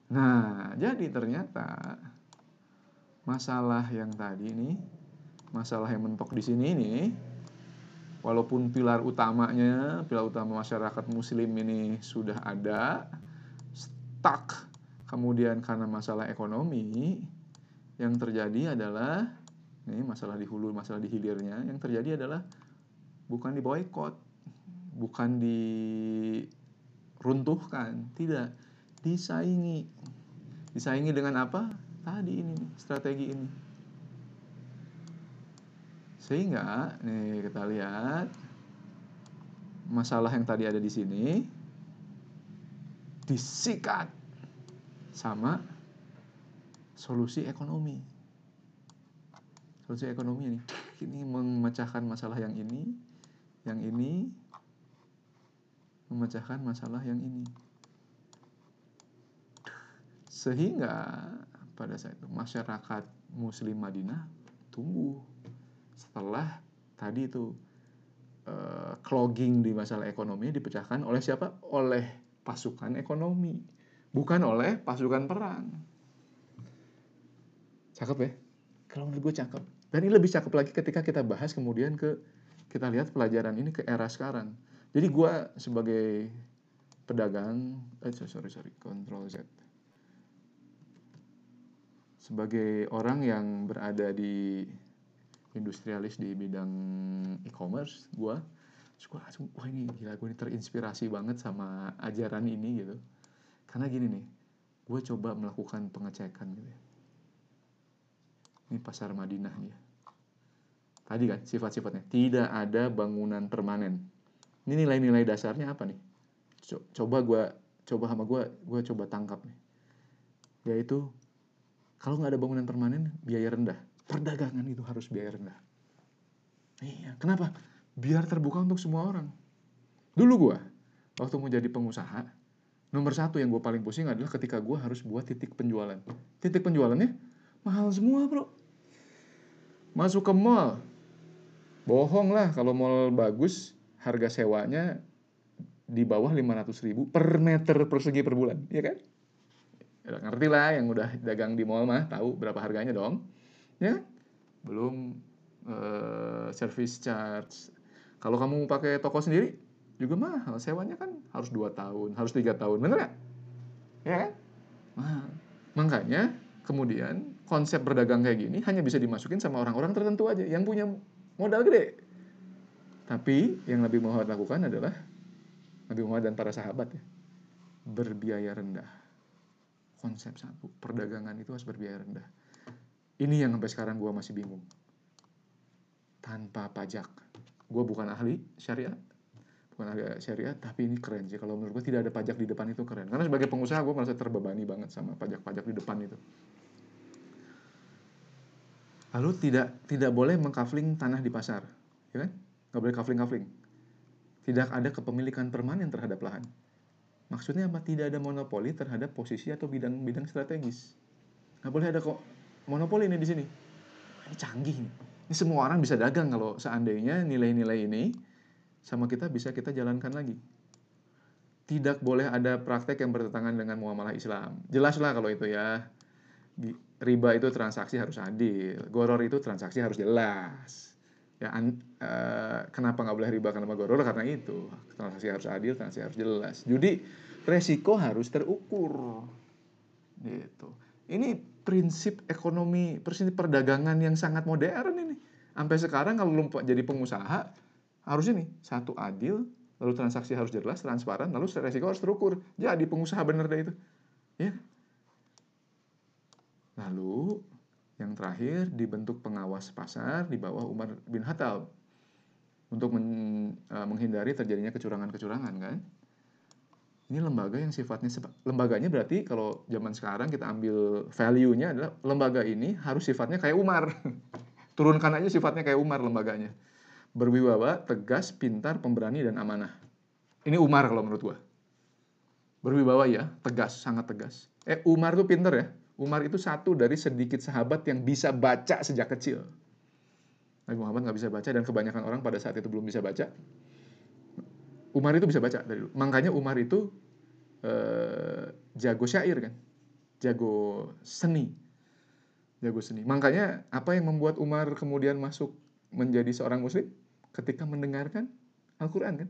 Nah jadi ternyata masalah yang tadi ini masalah yang mentok di sini ini walaupun pilar utamanya pilar utama masyarakat muslim ini sudah ada stuck. Kemudian karena masalah ekonomi yang terjadi adalah ini masalah di hulu, masalah di hilirnya, yang terjadi adalah bukan di boykot, bukan diruntuhkan, tidak disaingi. Disaingi dengan apa? Tadi ini strategi ini. Sehingga nih kita lihat masalah yang tadi ada di sini disikat sama solusi ekonomi. Solusi ekonomi ini ini memecahkan masalah yang ini, yang ini memecahkan masalah yang ini. Sehingga pada saat itu masyarakat muslim Madinah tumbuh setelah tadi itu uh, clogging di masalah ekonomi dipecahkan oleh siapa? Oleh pasukan ekonomi, bukan oleh pasukan perang. Cakep ya? Kalau menurut gue cakep. Dan ini lebih cakep lagi ketika kita bahas kemudian ke kita lihat pelajaran ini ke era sekarang. Jadi gue sebagai pedagang, eh sorry sorry, control Z. Sebagai orang yang berada di industrialis di bidang e-commerce gue gue langsung wah ini gila gue ini terinspirasi banget sama ajaran ini gitu karena gini nih gue coba melakukan pengecekan gitu ya. Ini pasar Madinah ya. tadi kan sifat-sifatnya tidak ada bangunan permanen ini nilai-nilai dasarnya apa nih coba gue coba sama gue gue coba tangkap nih yaitu kalau nggak ada bangunan permanen biaya rendah perdagangan itu harus biaya rendah. Iya, kenapa? Biar terbuka untuk semua orang. Dulu gue, waktu mau jadi pengusaha, nomor satu yang gue paling pusing adalah ketika gue harus buat titik penjualan. Titik penjualannya mahal semua bro. Masuk ke mall, bohong lah kalau mall bagus, harga sewanya di bawah 500 ribu per meter persegi per bulan, ya kan? Ya, ngerti lah yang udah dagang di mall mah tahu berapa harganya dong ya? Belum uh, service charge. Kalau kamu pakai toko sendiri juga mahal. Sewanya kan harus dua tahun harus tiga tahun bener gak ya kan? Mahal. Makanya kemudian konsep berdagang kayak gini hanya bisa dimasukin sama orang-orang tertentu aja yang punya modal gede tapi yang Nabi Muhammad lakukan adalah Nabi Muhammad dan para sahabat ya berbiaya rendah konsep satu perdagangan itu harus berbiaya rendah ini yang sampai sekarang gue masih bingung. Tanpa pajak. Gue bukan ahli syariat. Bukan ahli syariat, tapi ini keren sih. Kalau menurut gue tidak ada pajak di depan itu keren. Karena sebagai pengusaha gue merasa terbebani banget sama pajak-pajak di depan itu. Lalu tidak tidak boleh mengkafling tanah di pasar. Ya kan? Gak boleh kafling-kafling. Tidak ada kepemilikan permanen terhadap lahan. Maksudnya apa? Tidak ada monopoli terhadap posisi atau bidang-bidang strategis. Gak boleh ada kok monopoli ini di sini. Ini canggih nih. Ini semua orang bisa dagang kalau seandainya nilai-nilai ini sama kita bisa kita jalankan lagi. Tidak boleh ada praktek yang bertentangan dengan muamalah Islam. Jelaslah kalau itu ya. Riba itu transaksi harus adil. Goror itu transaksi harus jelas. Ya, an, uh, kenapa nggak boleh riba karena goror? Karena itu transaksi harus adil, transaksi harus jelas. Jadi resiko harus terukur. Gitu. Ini prinsip ekonomi, prinsip perdagangan yang sangat modern ini. Sampai sekarang kalau lu jadi pengusaha, harus ini, satu adil, lalu transaksi harus jelas, transparan, lalu resiko harus terukur. Jadi pengusaha bener deh itu. Ya. Lalu yang terakhir dibentuk pengawas pasar di bawah Umar bin Khattab untuk men, uh, menghindari terjadinya kecurangan-kecurangan kan ini lembaga yang sifatnya lembaganya berarti kalau zaman sekarang kita ambil value-nya adalah lembaga ini harus sifatnya kayak Umar. Turunkan aja sifatnya kayak Umar lembaganya. Berwibawa, tegas, pintar, pemberani dan amanah. Ini Umar kalau menurut gua. Berwibawa ya, tegas, sangat tegas. Eh Umar tuh pinter ya. Umar itu satu dari sedikit sahabat yang bisa baca sejak kecil. Nabi Muhammad nggak bisa baca dan kebanyakan orang pada saat itu belum bisa baca. Umar itu bisa baca dari dulu. Makanya Umar itu uh, jago syair kan, jago seni, jago seni. Makanya apa yang membuat Umar kemudian masuk menjadi seorang Muslim ketika mendengarkan Al-Quran kan,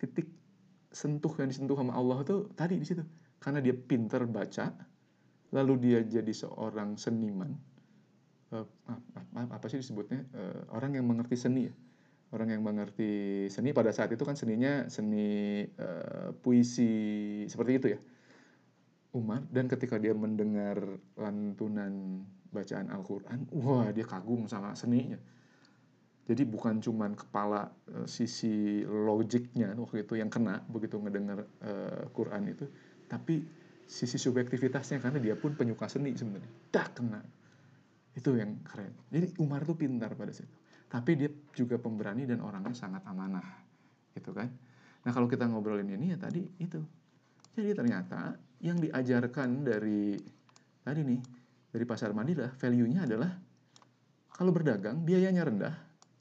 titik sentuh yang disentuh sama Allah itu tadi di situ, karena dia pinter baca, lalu dia jadi seorang seniman. Uh, apa, sih disebutnya uh, orang yang mengerti seni ya orang yang mengerti seni pada saat itu kan seninya seni uh, puisi seperti itu ya Umar dan ketika dia mendengar lantunan bacaan Al-Quran, wah dia kagum sama seninya. Jadi bukan cuman kepala uh, sisi logiknya waktu itu yang kena begitu ngedengar uh, Quran itu, tapi sisi subjektivitasnya karena dia pun penyuka seni sebenarnya. Tak kena. Itu yang keren. Jadi Umar tuh pintar pada situ. Tapi dia juga pemberani dan orangnya sangat amanah. Gitu kan. Nah kalau kita ngobrolin ini ya tadi itu. Jadi ternyata yang diajarkan dari tadi nih dari pasar Madinah value-nya adalah kalau berdagang biayanya rendah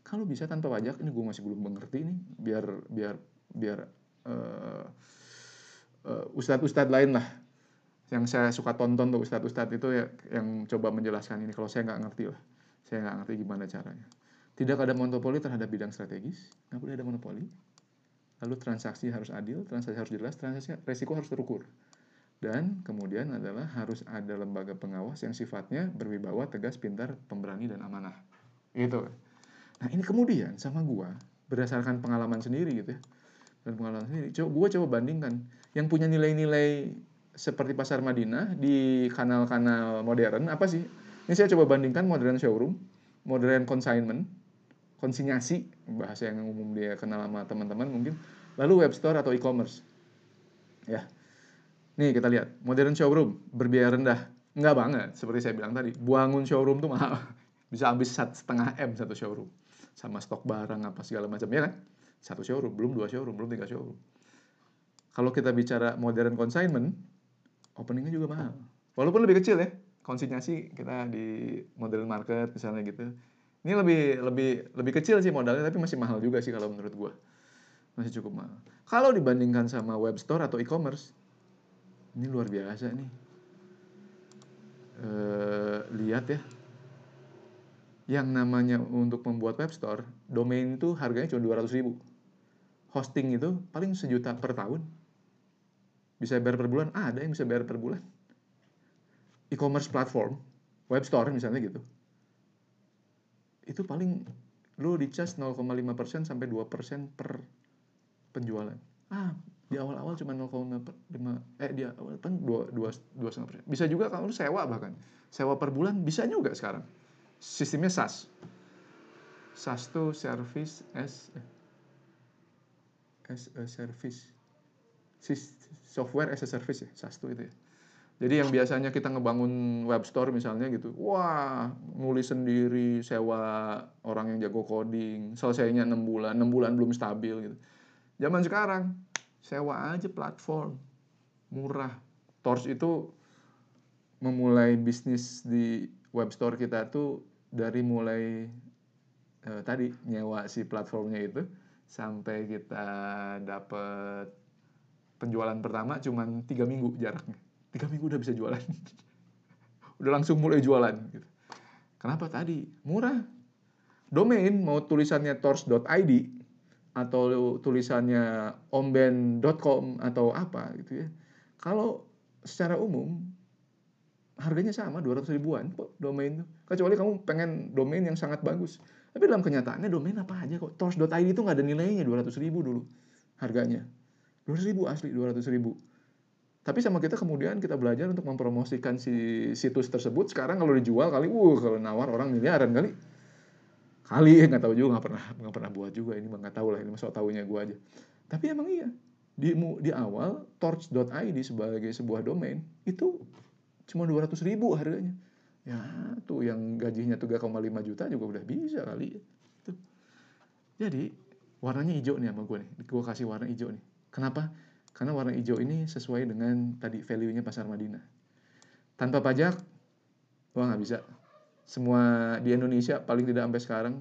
kalau bisa tanpa pajak ini gue masih belum mengerti nih biar biar biar uh, uh, ustadz-ustadz lain lah yang saya suka tonton tuh ustadz-ustadz itu ya yang coba menjelaskan ini. Kalau saya nggak ngerti lah saya nggak ngerti gimana caranya. Tidak ada monopoli terhadap bidang strategis nggak boleh ada monopoli. Lalu transaksi harus adil transaksi harus jelas transaksi resiko harus terukur. Dan kemudian adalah harus ada lembaga pengawas yang sifatnya berwibawa, tegas, pintar, pemberani, dan amanah. Gitu. Nah ini kemudian sama gua, berdasarkan pengalaman sendiri gitu ya, dan pengalaman sendiri, coba, gua coba bandingkan, yang punya nilai-nilai seperti pasar Madinah di kanal-kanal modern, apa sih? Ini saya coba bandingkan modern showroom, modern consignment, konsinyasi, bahasa yang umum dia kenal sama teman-teman mungkin, lalu web store atau e-commerce. Ya, Nih kita lihat, modern showroom berbiaya rendah. Enggak banget, seperti saya bilang tadi. Bangun showroom tuh mahal. Bisa habis setengah M satu showroom. Sama stok barang apa segala macam, ya kan? Satu showroom, belum dua showroom, belum tiga showroom. Kalau kita bicara modern consignment, openingnya juga mahal. Walaupun lebih kecil ya, konsinyasi kita di modern market misalnya gitu. Ini lebih lebih lebih kecil sih modalnya, tapi masih mahal juga sih kalau menurut gua. Masih cukup mahal. Kalau dibandingkan sama web store atau e-commerce, ini luar biasa nih e, lihat ya yang namanya untuk membuat web store domain itu harganya cuma 200 ribu hosting itu paling sejuta per tahun bisa bayar per bulan? Ah, ada yang bisa bayar per bulan. E-commerce platform web store misalnya gitu. Itu paling lo di charge 0,5% sampai 2% per penjualan. Ah di awal-awal cuma 0,5 eh di awal kan dua dua dua setengah persen. Bisa juga kalau sewa bahkan. Sewa per bulan bisa juga sekarang. Sistemnya SaaS. SaaS tuh service as as a service software as a service ya SaaS itu ya jadi yang biasanya kita ngebangun web store misalnya gitu, wah nulis sendiri, sewa orang yang jago coding, selesainya 6 bulan, 6 bulan belum stabil gitu. Zaman sekarang sewa aja platform murah Tors itu memulai bisnis di web store kita tuh dari mulai eh, tadi nyewa si platformnya itu sampai kita dapat penjualan pertama cuman tiga minggu jaraknya tiga minggu udah bisa jualan udah langsung mulai jualan gitu. kenapa tadi murah domain mau tulisannya tors.id atau tulisannya omben.com atau apa gitu ya. Kalau secara umum harganya sama 200 ribuan kok domain itu. Kecuali kamu pengen domain yang sangat bagus. Tapi dalam kenyataannya domain apa aja kok. Tors.id itu nggak ada nilainya 200 ribu dulu harganya. 200 ribu asli 200 ribu. Tapi sama kita kemudian kita belajar untuk mempromosikan si situs tersebut. Sekarang kalau dijual kali, uh kalau nawar orang miliaran kali. Kali nggak tahu juga nggak pernah nggak pernah buat juga ini nggak tahu lah ini masuk tahunya gue aja. Tapi emang iya di di awal torch.id sebagai sebuah domain itu cuma dua ratus ribu harganya. Ya tuh yang gajinya 3,5 juta juga udah bisa kali. Tuh. Jadi warnanya hijau nih sama gue nih. Gue kasih warna hijau nih kenapa karena warna hijau ini sesuai dengan tadi value-nya pasar Madinah tanpa pajak wah nggak bisa semua di Indonesia paling tidak sampai sekarang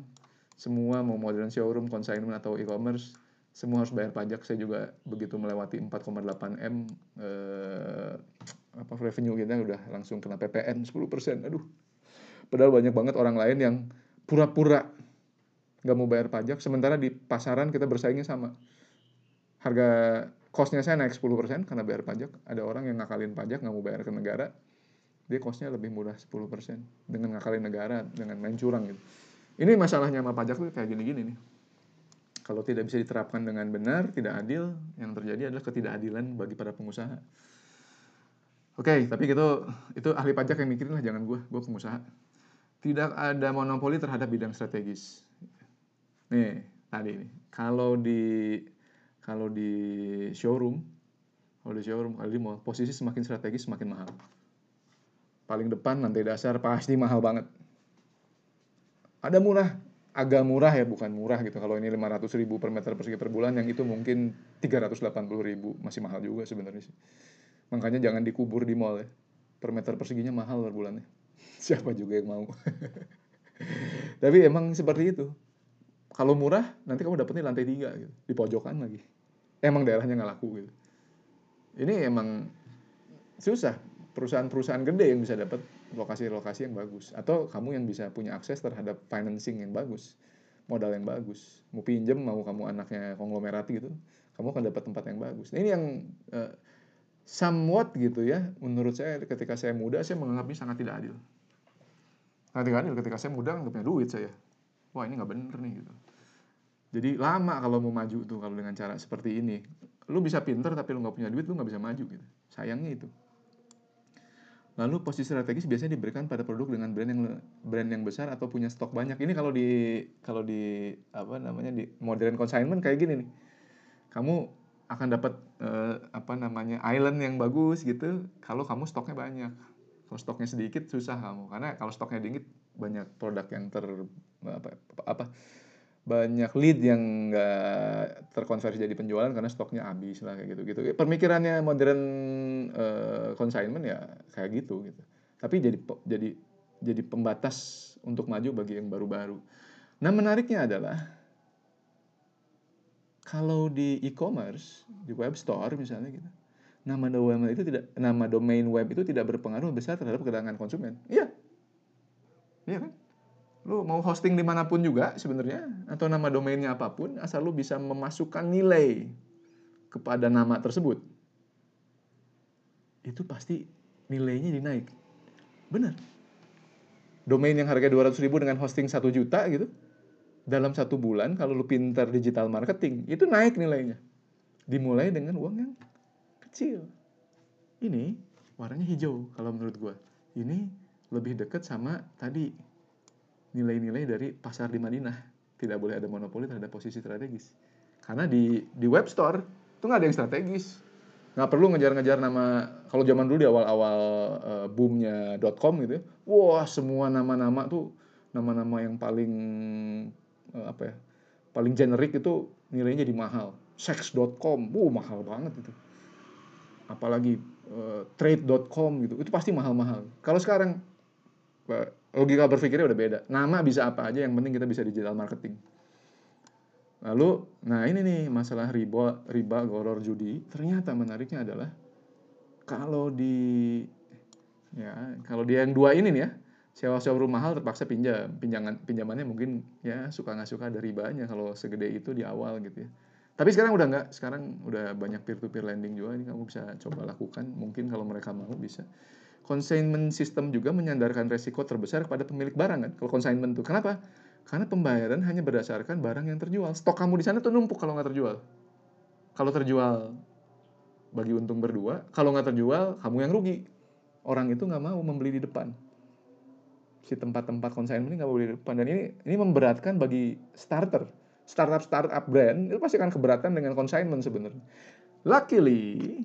semua mau modern showroom, consignment atau e-commerce semua harus bayar pajak. Saya juga begitu melewati 4,8 m eh, apa revenue kita udah langsung kena PPN 10%. Aduh. Padahal banyak banget orang lain yang pura-pura nggak mau bayar pajak sementara di pasaran kita bersaingnya sama. Harga costnya saya naik 10% karena bayar pajak. Ada orang yang ngakalin pajak nggak mau bayar ke negara dia costnya lebih murah 10% dengan ngakalin negara dengan main curang gitu ini masalahnya sama pajak tuh kayak gini-gini nih kalau tidak bisa diterapkan dengan benar tidak adil yang terjadi adalah ketidakadilan bagi para pengusaha Oke, okay, tapi gitu itu ahli pajak yang mikirin lah, jangan gue, gue pengusaha. Tidak ada monopoli terhadap bidang strategis. Nih, tadi nih. Kalau di kalau di showroom, kalau di showroom, kalau di mall, posisi semakin strategis semakin mahal. Paling depan lantai dasar pasti mahal banget. Ada murah, agak murah ya, bukan murah gitu. Kalau ini 500 ribu per meter persegi per bulan, yang itu mungkin 380 ribu, masih mahal juga sebenarnya sih Makanya jangan dikubur di mall ya. Per meter perseginya mahal per bulannya. Siapa juga yang mau. Tapi emang seperti itu. Kalau murah, nanti kamu dapetnya lantai tiga gitu. Di pojokan lagi. Emang daerahnya nggak laku gitu. Ini emang susah. Perusahaan-perusahaan gede yang bisa dapat lokasi-lokasi yang bagus. Atau kamu yang bisa punya akses terhadap financing yang bagus. Modal yang bagus. Mau pinjem, mau kamu anaknya konglomerat gitu. Kamu akan dapat tempat yang bagus. Nah, ini yang uh, somewhat gitu ya menurut saya ketika saya muda saya menganggapnya sangat tidak adil sangat tidak adil ketika saya muda nggak punya duit saya wah ini nggak bener nih gitu jadi lama kalau mau maju tuh kalau dengan cara seperti ini. Lu bisa pinter tapi lu nggak punya duit lu nggak bisa maju gitu. Sayangnya itu. Lalu posisi strategis biasanya diberikan pada produk dengan brand yang brand yang besar atau punya stok banyak. Ini kalau di kalau di apa namanya di modern consignment kayak gini nih. Kamu akan dapat uh, apa namanya island yang bagus gitu kalau kamu stoknya banyak. Kalau stoknya sedikit susah kamu. Karena kalau stoknya dingin banyak produk yang ter apa, apa banyak lead yang nggak terkonversi jadi penjualan karena stoknya habis lah kayak gitu gitu pemikirannya modern uh, consignment ya kayak gitu gitu. Tapi jadi jadi jadi pembatas untuk maju bagi yang baru-baru. Nah menariknya adalah kalau di e-commerce di web store misalnya gitu nama domain itu tidak nama domain web itu tidak berpengaruh besar terhadap kedatangan konsumen. Iya. Iya kan lu mau hosting di mana pun juga sebenarnya atau nama domainnya apa pun asal lu bisa memasukkan nilai kepada nama tersebut. Itu pasti nilainya dinaik. Benar. Domain yang harga 200 ribu dengan hosting 1 juta gitu dalam satu bulan kalau lu pintar digital marketing itu naik nilainya. Dimulai dengan uang yang kecil. Ini warnanya hijau kalau menurut gue ini lebih dekat sama tadi nilai-nilai dari pasar di Madinah. Tidak boleh ada monopoli terhadap posisi strategis. Karena di di web store itu nggak ada yang strategis. Nggak perlu ngejar-ngejar nama kalau zaman dulu di awal-awal uh, boomnya .com gitu ya wah semua nama-nama tuh nama-nama yang paling uh, apa ya paling generik itu nilainya di mahal. Sex.com wow mahal banget itu. Apalagi uh, trade.com gitu itu pasti mahal-mahal. Kalau sekarang logika berpikirnya udah beda. Nama bisa apa aja yang penting kita bisa digital marketing. Lalu nah ini nih masalah riba riba goror judi. Ternyata menariknya adalah kalau di ya kalau dia yang dua ini nih ya sewa rumah mahal terpaksa pinjam. Pinjangan pinjamannya mungkin ya suka nggak suka ada ribanya kalau segede itu di awal gitu ya. Tapi sekarang udah nggak. Sekarang udah banyak peer to peer lending juga ini kamu bisa coba lakukan. Mungkin kalau mereka mau bisa consignment system juga menyandarkan resiko terbesar kepada pemilik barang kan? Kalau consignment tuh. Kenapa? Karena pembayaran hanya berdasarkan barang yang terjual. Stok kamu di sana tuh numpuk kalau nggak terjual. Kalau terjual bagi untung berdua kalau nggak terjual kamu yang rugi. Orang itu nggak mau membeli di depan. Si tempat-tempat consignment ini nggak boleh di depan. Dan ini ini memberatkan bagi starter. Startup startup brand itu pasti akan keberatan dengan consignment sebenarnya. Luckily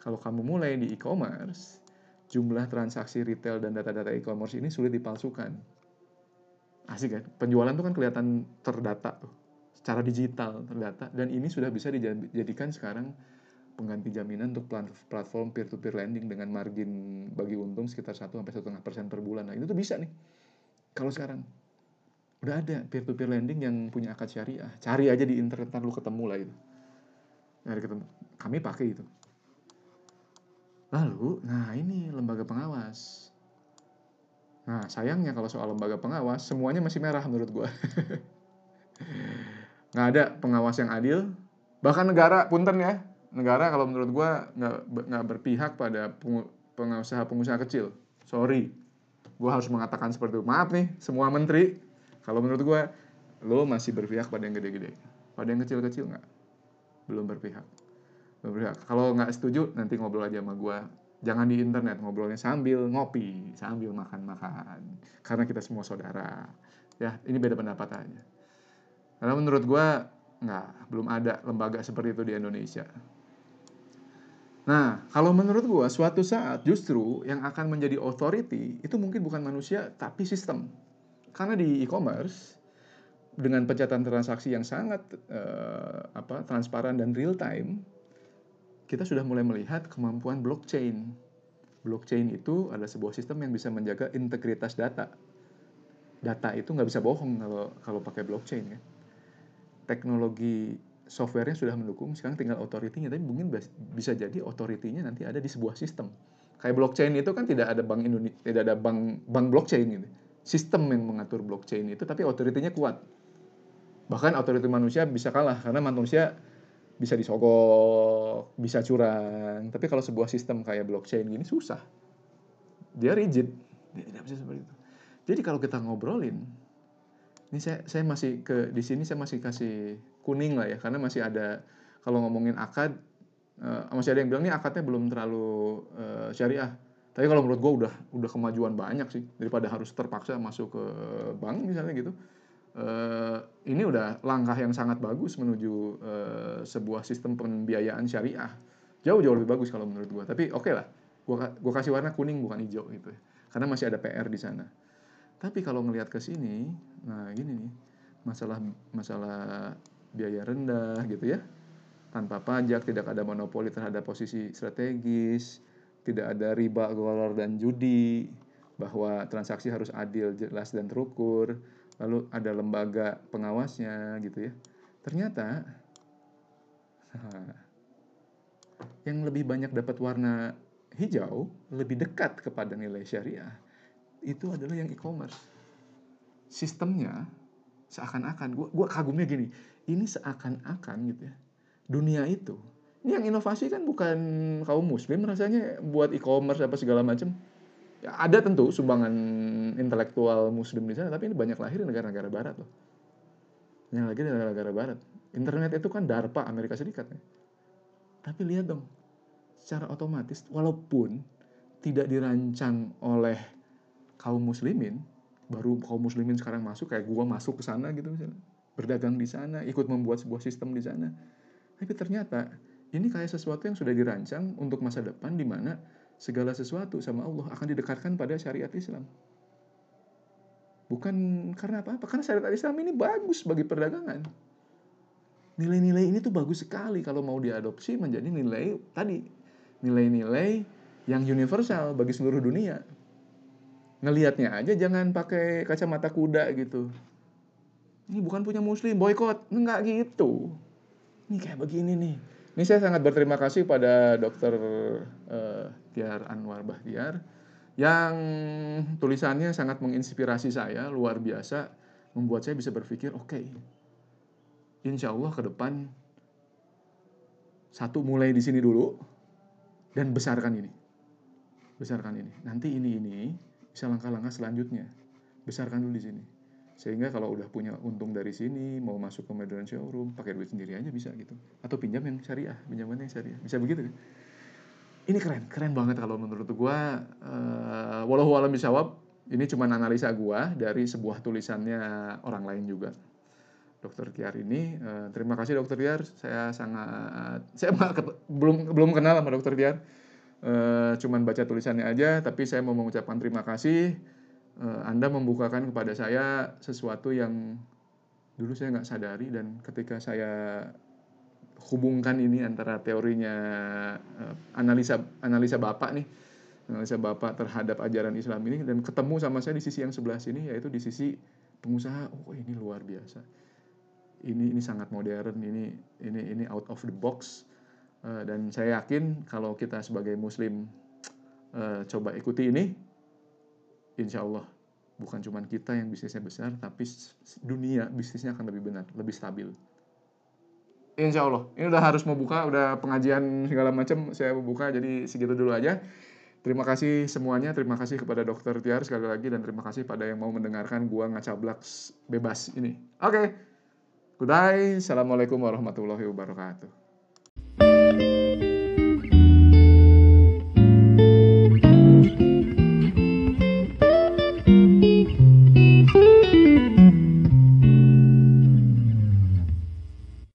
kalau kamu mulai di e-commerce jumlah transaksi retail dan data-data e-commerce ini sulit dipalsukan asik kan penjualan itu kan kelihatan terdata tuh secara digital terdata dan ini sudah bisa dijadikan sekarang pengganti jaminan untuk platform peer-to-peer lending dengan margin bagi untung sekitar 1 sampai 1,5 persen per bulan. Nah itu tuh bisa nih. Kalau sekarang udah ada peer-to-peer lending yang punya akad syariah. Cari aja di internet lu ketemu lah itu. Nah, ketemu. Kami pakai itu. Lalu, nah ini lembaga pengawas. Nah sayangnya kalau soal lembaga pengawas semuanya masih merah menurut gue. Nggak ada pengawas yang adil. Bahkan negara, punten ya, negara kalau menurut gue nggak nggak berpihak pada pengusaha-pengusaha kecil. Sorry, gue harus mengatakan seperti itu. Maaf nih, semua menteri. Kalau menurut gue, lo masih berpihak pada yang gede-gede. Pada yang kecil-kecil nggak, belum berpihak. Berpihak. Kalau nggak setuju, nanti ngobrol aja sama gue Jangan di internet ngobrolnya sambil ngopi, sambil makan-makan. Karena kita semua saudara. Ya, ini beda pendapat aja. Karena menurut gue, nggak, belum ada lembaga seperti itu di Indonesia. Nah, kalau menurut gue, suatu saat justru yang akan menjadi authority itu mungkin bukan manusia, tapi sistem. Karena di e-commerce, dengan pencatatan transaksi yang sangat uh, apa transparan dan real time, kita sudah mulai melihat kemampuan blockchain. Blockchain itu adalah sebuah sistem yang bisa menjaga integritas data. Data itu nggak bisa bohong kalau kalau pakai blockchain ya. Teknologi softwarenya sudah mendukung, sekarang tinggal authority-nya, tapi mungkin bisa jadi authority-nya nanti ada di sebuah sistem. Kayak blockchain itu kan tidak ada bank Indonesia, tidak ada bank bank blockchain gitu. Sistem yang mengatur blockchain itu, tapi authority-nya kuat. Bahkan authority manusia bisa kalah karena manusia bisa disogok, bisa curang. Tapi kalau sebuah sistem kayak blockchain gini susah. Dia rigid. Dia tidak bisa seperti itu. Jadi kalau kita ngobrolin, ini saya saya masih ke di sini saya masih kasih kuning lah ya karena masih ada kalau ngomongin akad uh, masih ada yang bilang ini akadnya belum terlalu uh, syariah. Tapi kalau menurut gue udah udah kemajuan banyak sih daripada harus terpaksa masuk ke bank misalnya gitu uh, ini udah langkah yang sangat bagus menuju uh, sebuah sistem pembiayaan syariah. Jauh-jauh lebih bagus kalau menurut gua. Tapi oke okay lah, gua gua kasih warna kuning bukan hijau gitu ya. Karena masih ada PR di sana. Tapi kalau ngelihat ke sini, nah gini nih, masalah masalah biaya rendah gitu ya. Tanpa pajak, tidak ada monopoli terhadap posisi strategis, tidak ada riba, golor dan judi, bahwa transaksi harus adil, jelas dan terukur lalu ada lembaga pengawasnya gitu ya. Ternyata yang lebih banyak dapat warna hijau lebih dekat kepada nilai syariah itu adalah yang e-commerce. Sistemnya seakan-akan, gua, gua kagumnya gini, ini seakan-akan gitu ya, dunia itu, ini yang inovasi kan bukan kaum muslim rasanya buat e-commerce apa segala macam, ya, ada tentu sumbangan intelektual muslim di sana tapi ini banyak lahir di negara-negara barat loh. Yang lagi di negara-negara barat. Internet itu kan DARPA Amerika Serikat ya. tapi lihat dong secara otomatis walaupun tidak dirancang oleh kaum muslimin baru kaum muslimin sekarang masuk kayak gua masuk ke sana gitu misalnya berdagang di sana ikut membuat sebuah sistem di sana. Tapi ternyata ini kayak sesuatu yang sudah dirancang untuk masa depan di mana segala sesuatu sama Allah akan didekatkan pada syariat Islam. Bukan karena apa-apa, karena syariat Islam ini bagus bagi perdagangan. Nilai-nilai ini tuh bagus sekali kalau mau diadopsi menjadi nilai tadi, nilai-nilai yang universal bagi seluruh dunia. Ngelihatnya aja jangan pakai kacamata kuda gitu. Ini bukan punya muslim, boykot. Enggak gitu. Ini kayak begini nih ini saya sangat berterima kasih pada Dr. Uh, Tiar Anwar Bahtiar yang tulisannya sangat menginspirasi saya luar biasa, membuat saya bisa berpikir, oke, okay, insya Allah ke depan satu mulai di sini dulu dan besarkan ini, besarkan ini. Nanti ini ini bisa langkah-langkah selanjutnya, besarkan dulu di sini sehingga kalau udah punya untung dari sini mau masuk ke Medan showroom pakai duit sendiri aja bisa gitu. Atau pinjam yang syariah pinjaman yang syariah. Bisa begitu kan? Ini keren keren banget kalau menurut gua uh, walau alam bisawab ini cuma analisa gua dari sebuah tulisannya orang lain juga. Dokter Tiar ini uh, terima kasih Dokter Tiar saya sangat saya belum belum kenal sama Dokter Tiar uh, cuman baca tulisannya aja tapi saya mau mengucapkan terima kasih Eh, Anda membukakan kepada saya sesuatu yang dulu saya nggak sadari dan ketika saya hubungkan ini antara teorinya uh, analisa analisa bapak nih analisa bapak terhadap ajaran Islam ini dan ketemu sama saya di sisi yang sebelah sini yaitu di sisi pengusaha. Oh ini luar biasa. Ini ini sangat modern ini ini ini out of the box. Uh, dan saya yakin kalau kita sebagai muslim uh, coba ikuti ini insya Allah bukan cuma kita yang bisnisnya besar, tapi dunia bisnisnya akan lebih benar, lebih stabil. Insya Allah. Ini udah harus mau buka, udah pengajian segala macam saya mau buka, jadi segitu dulu aja. Terima kasih semuanya, terima kasih kepada Dokter Tiar sekali lagi, dan terima kasih pada yang mau mendengarkan gua ngacablak bebas ini. Oke, okay. good day. Assalamualaikum warahmatullahi wabarakatuh.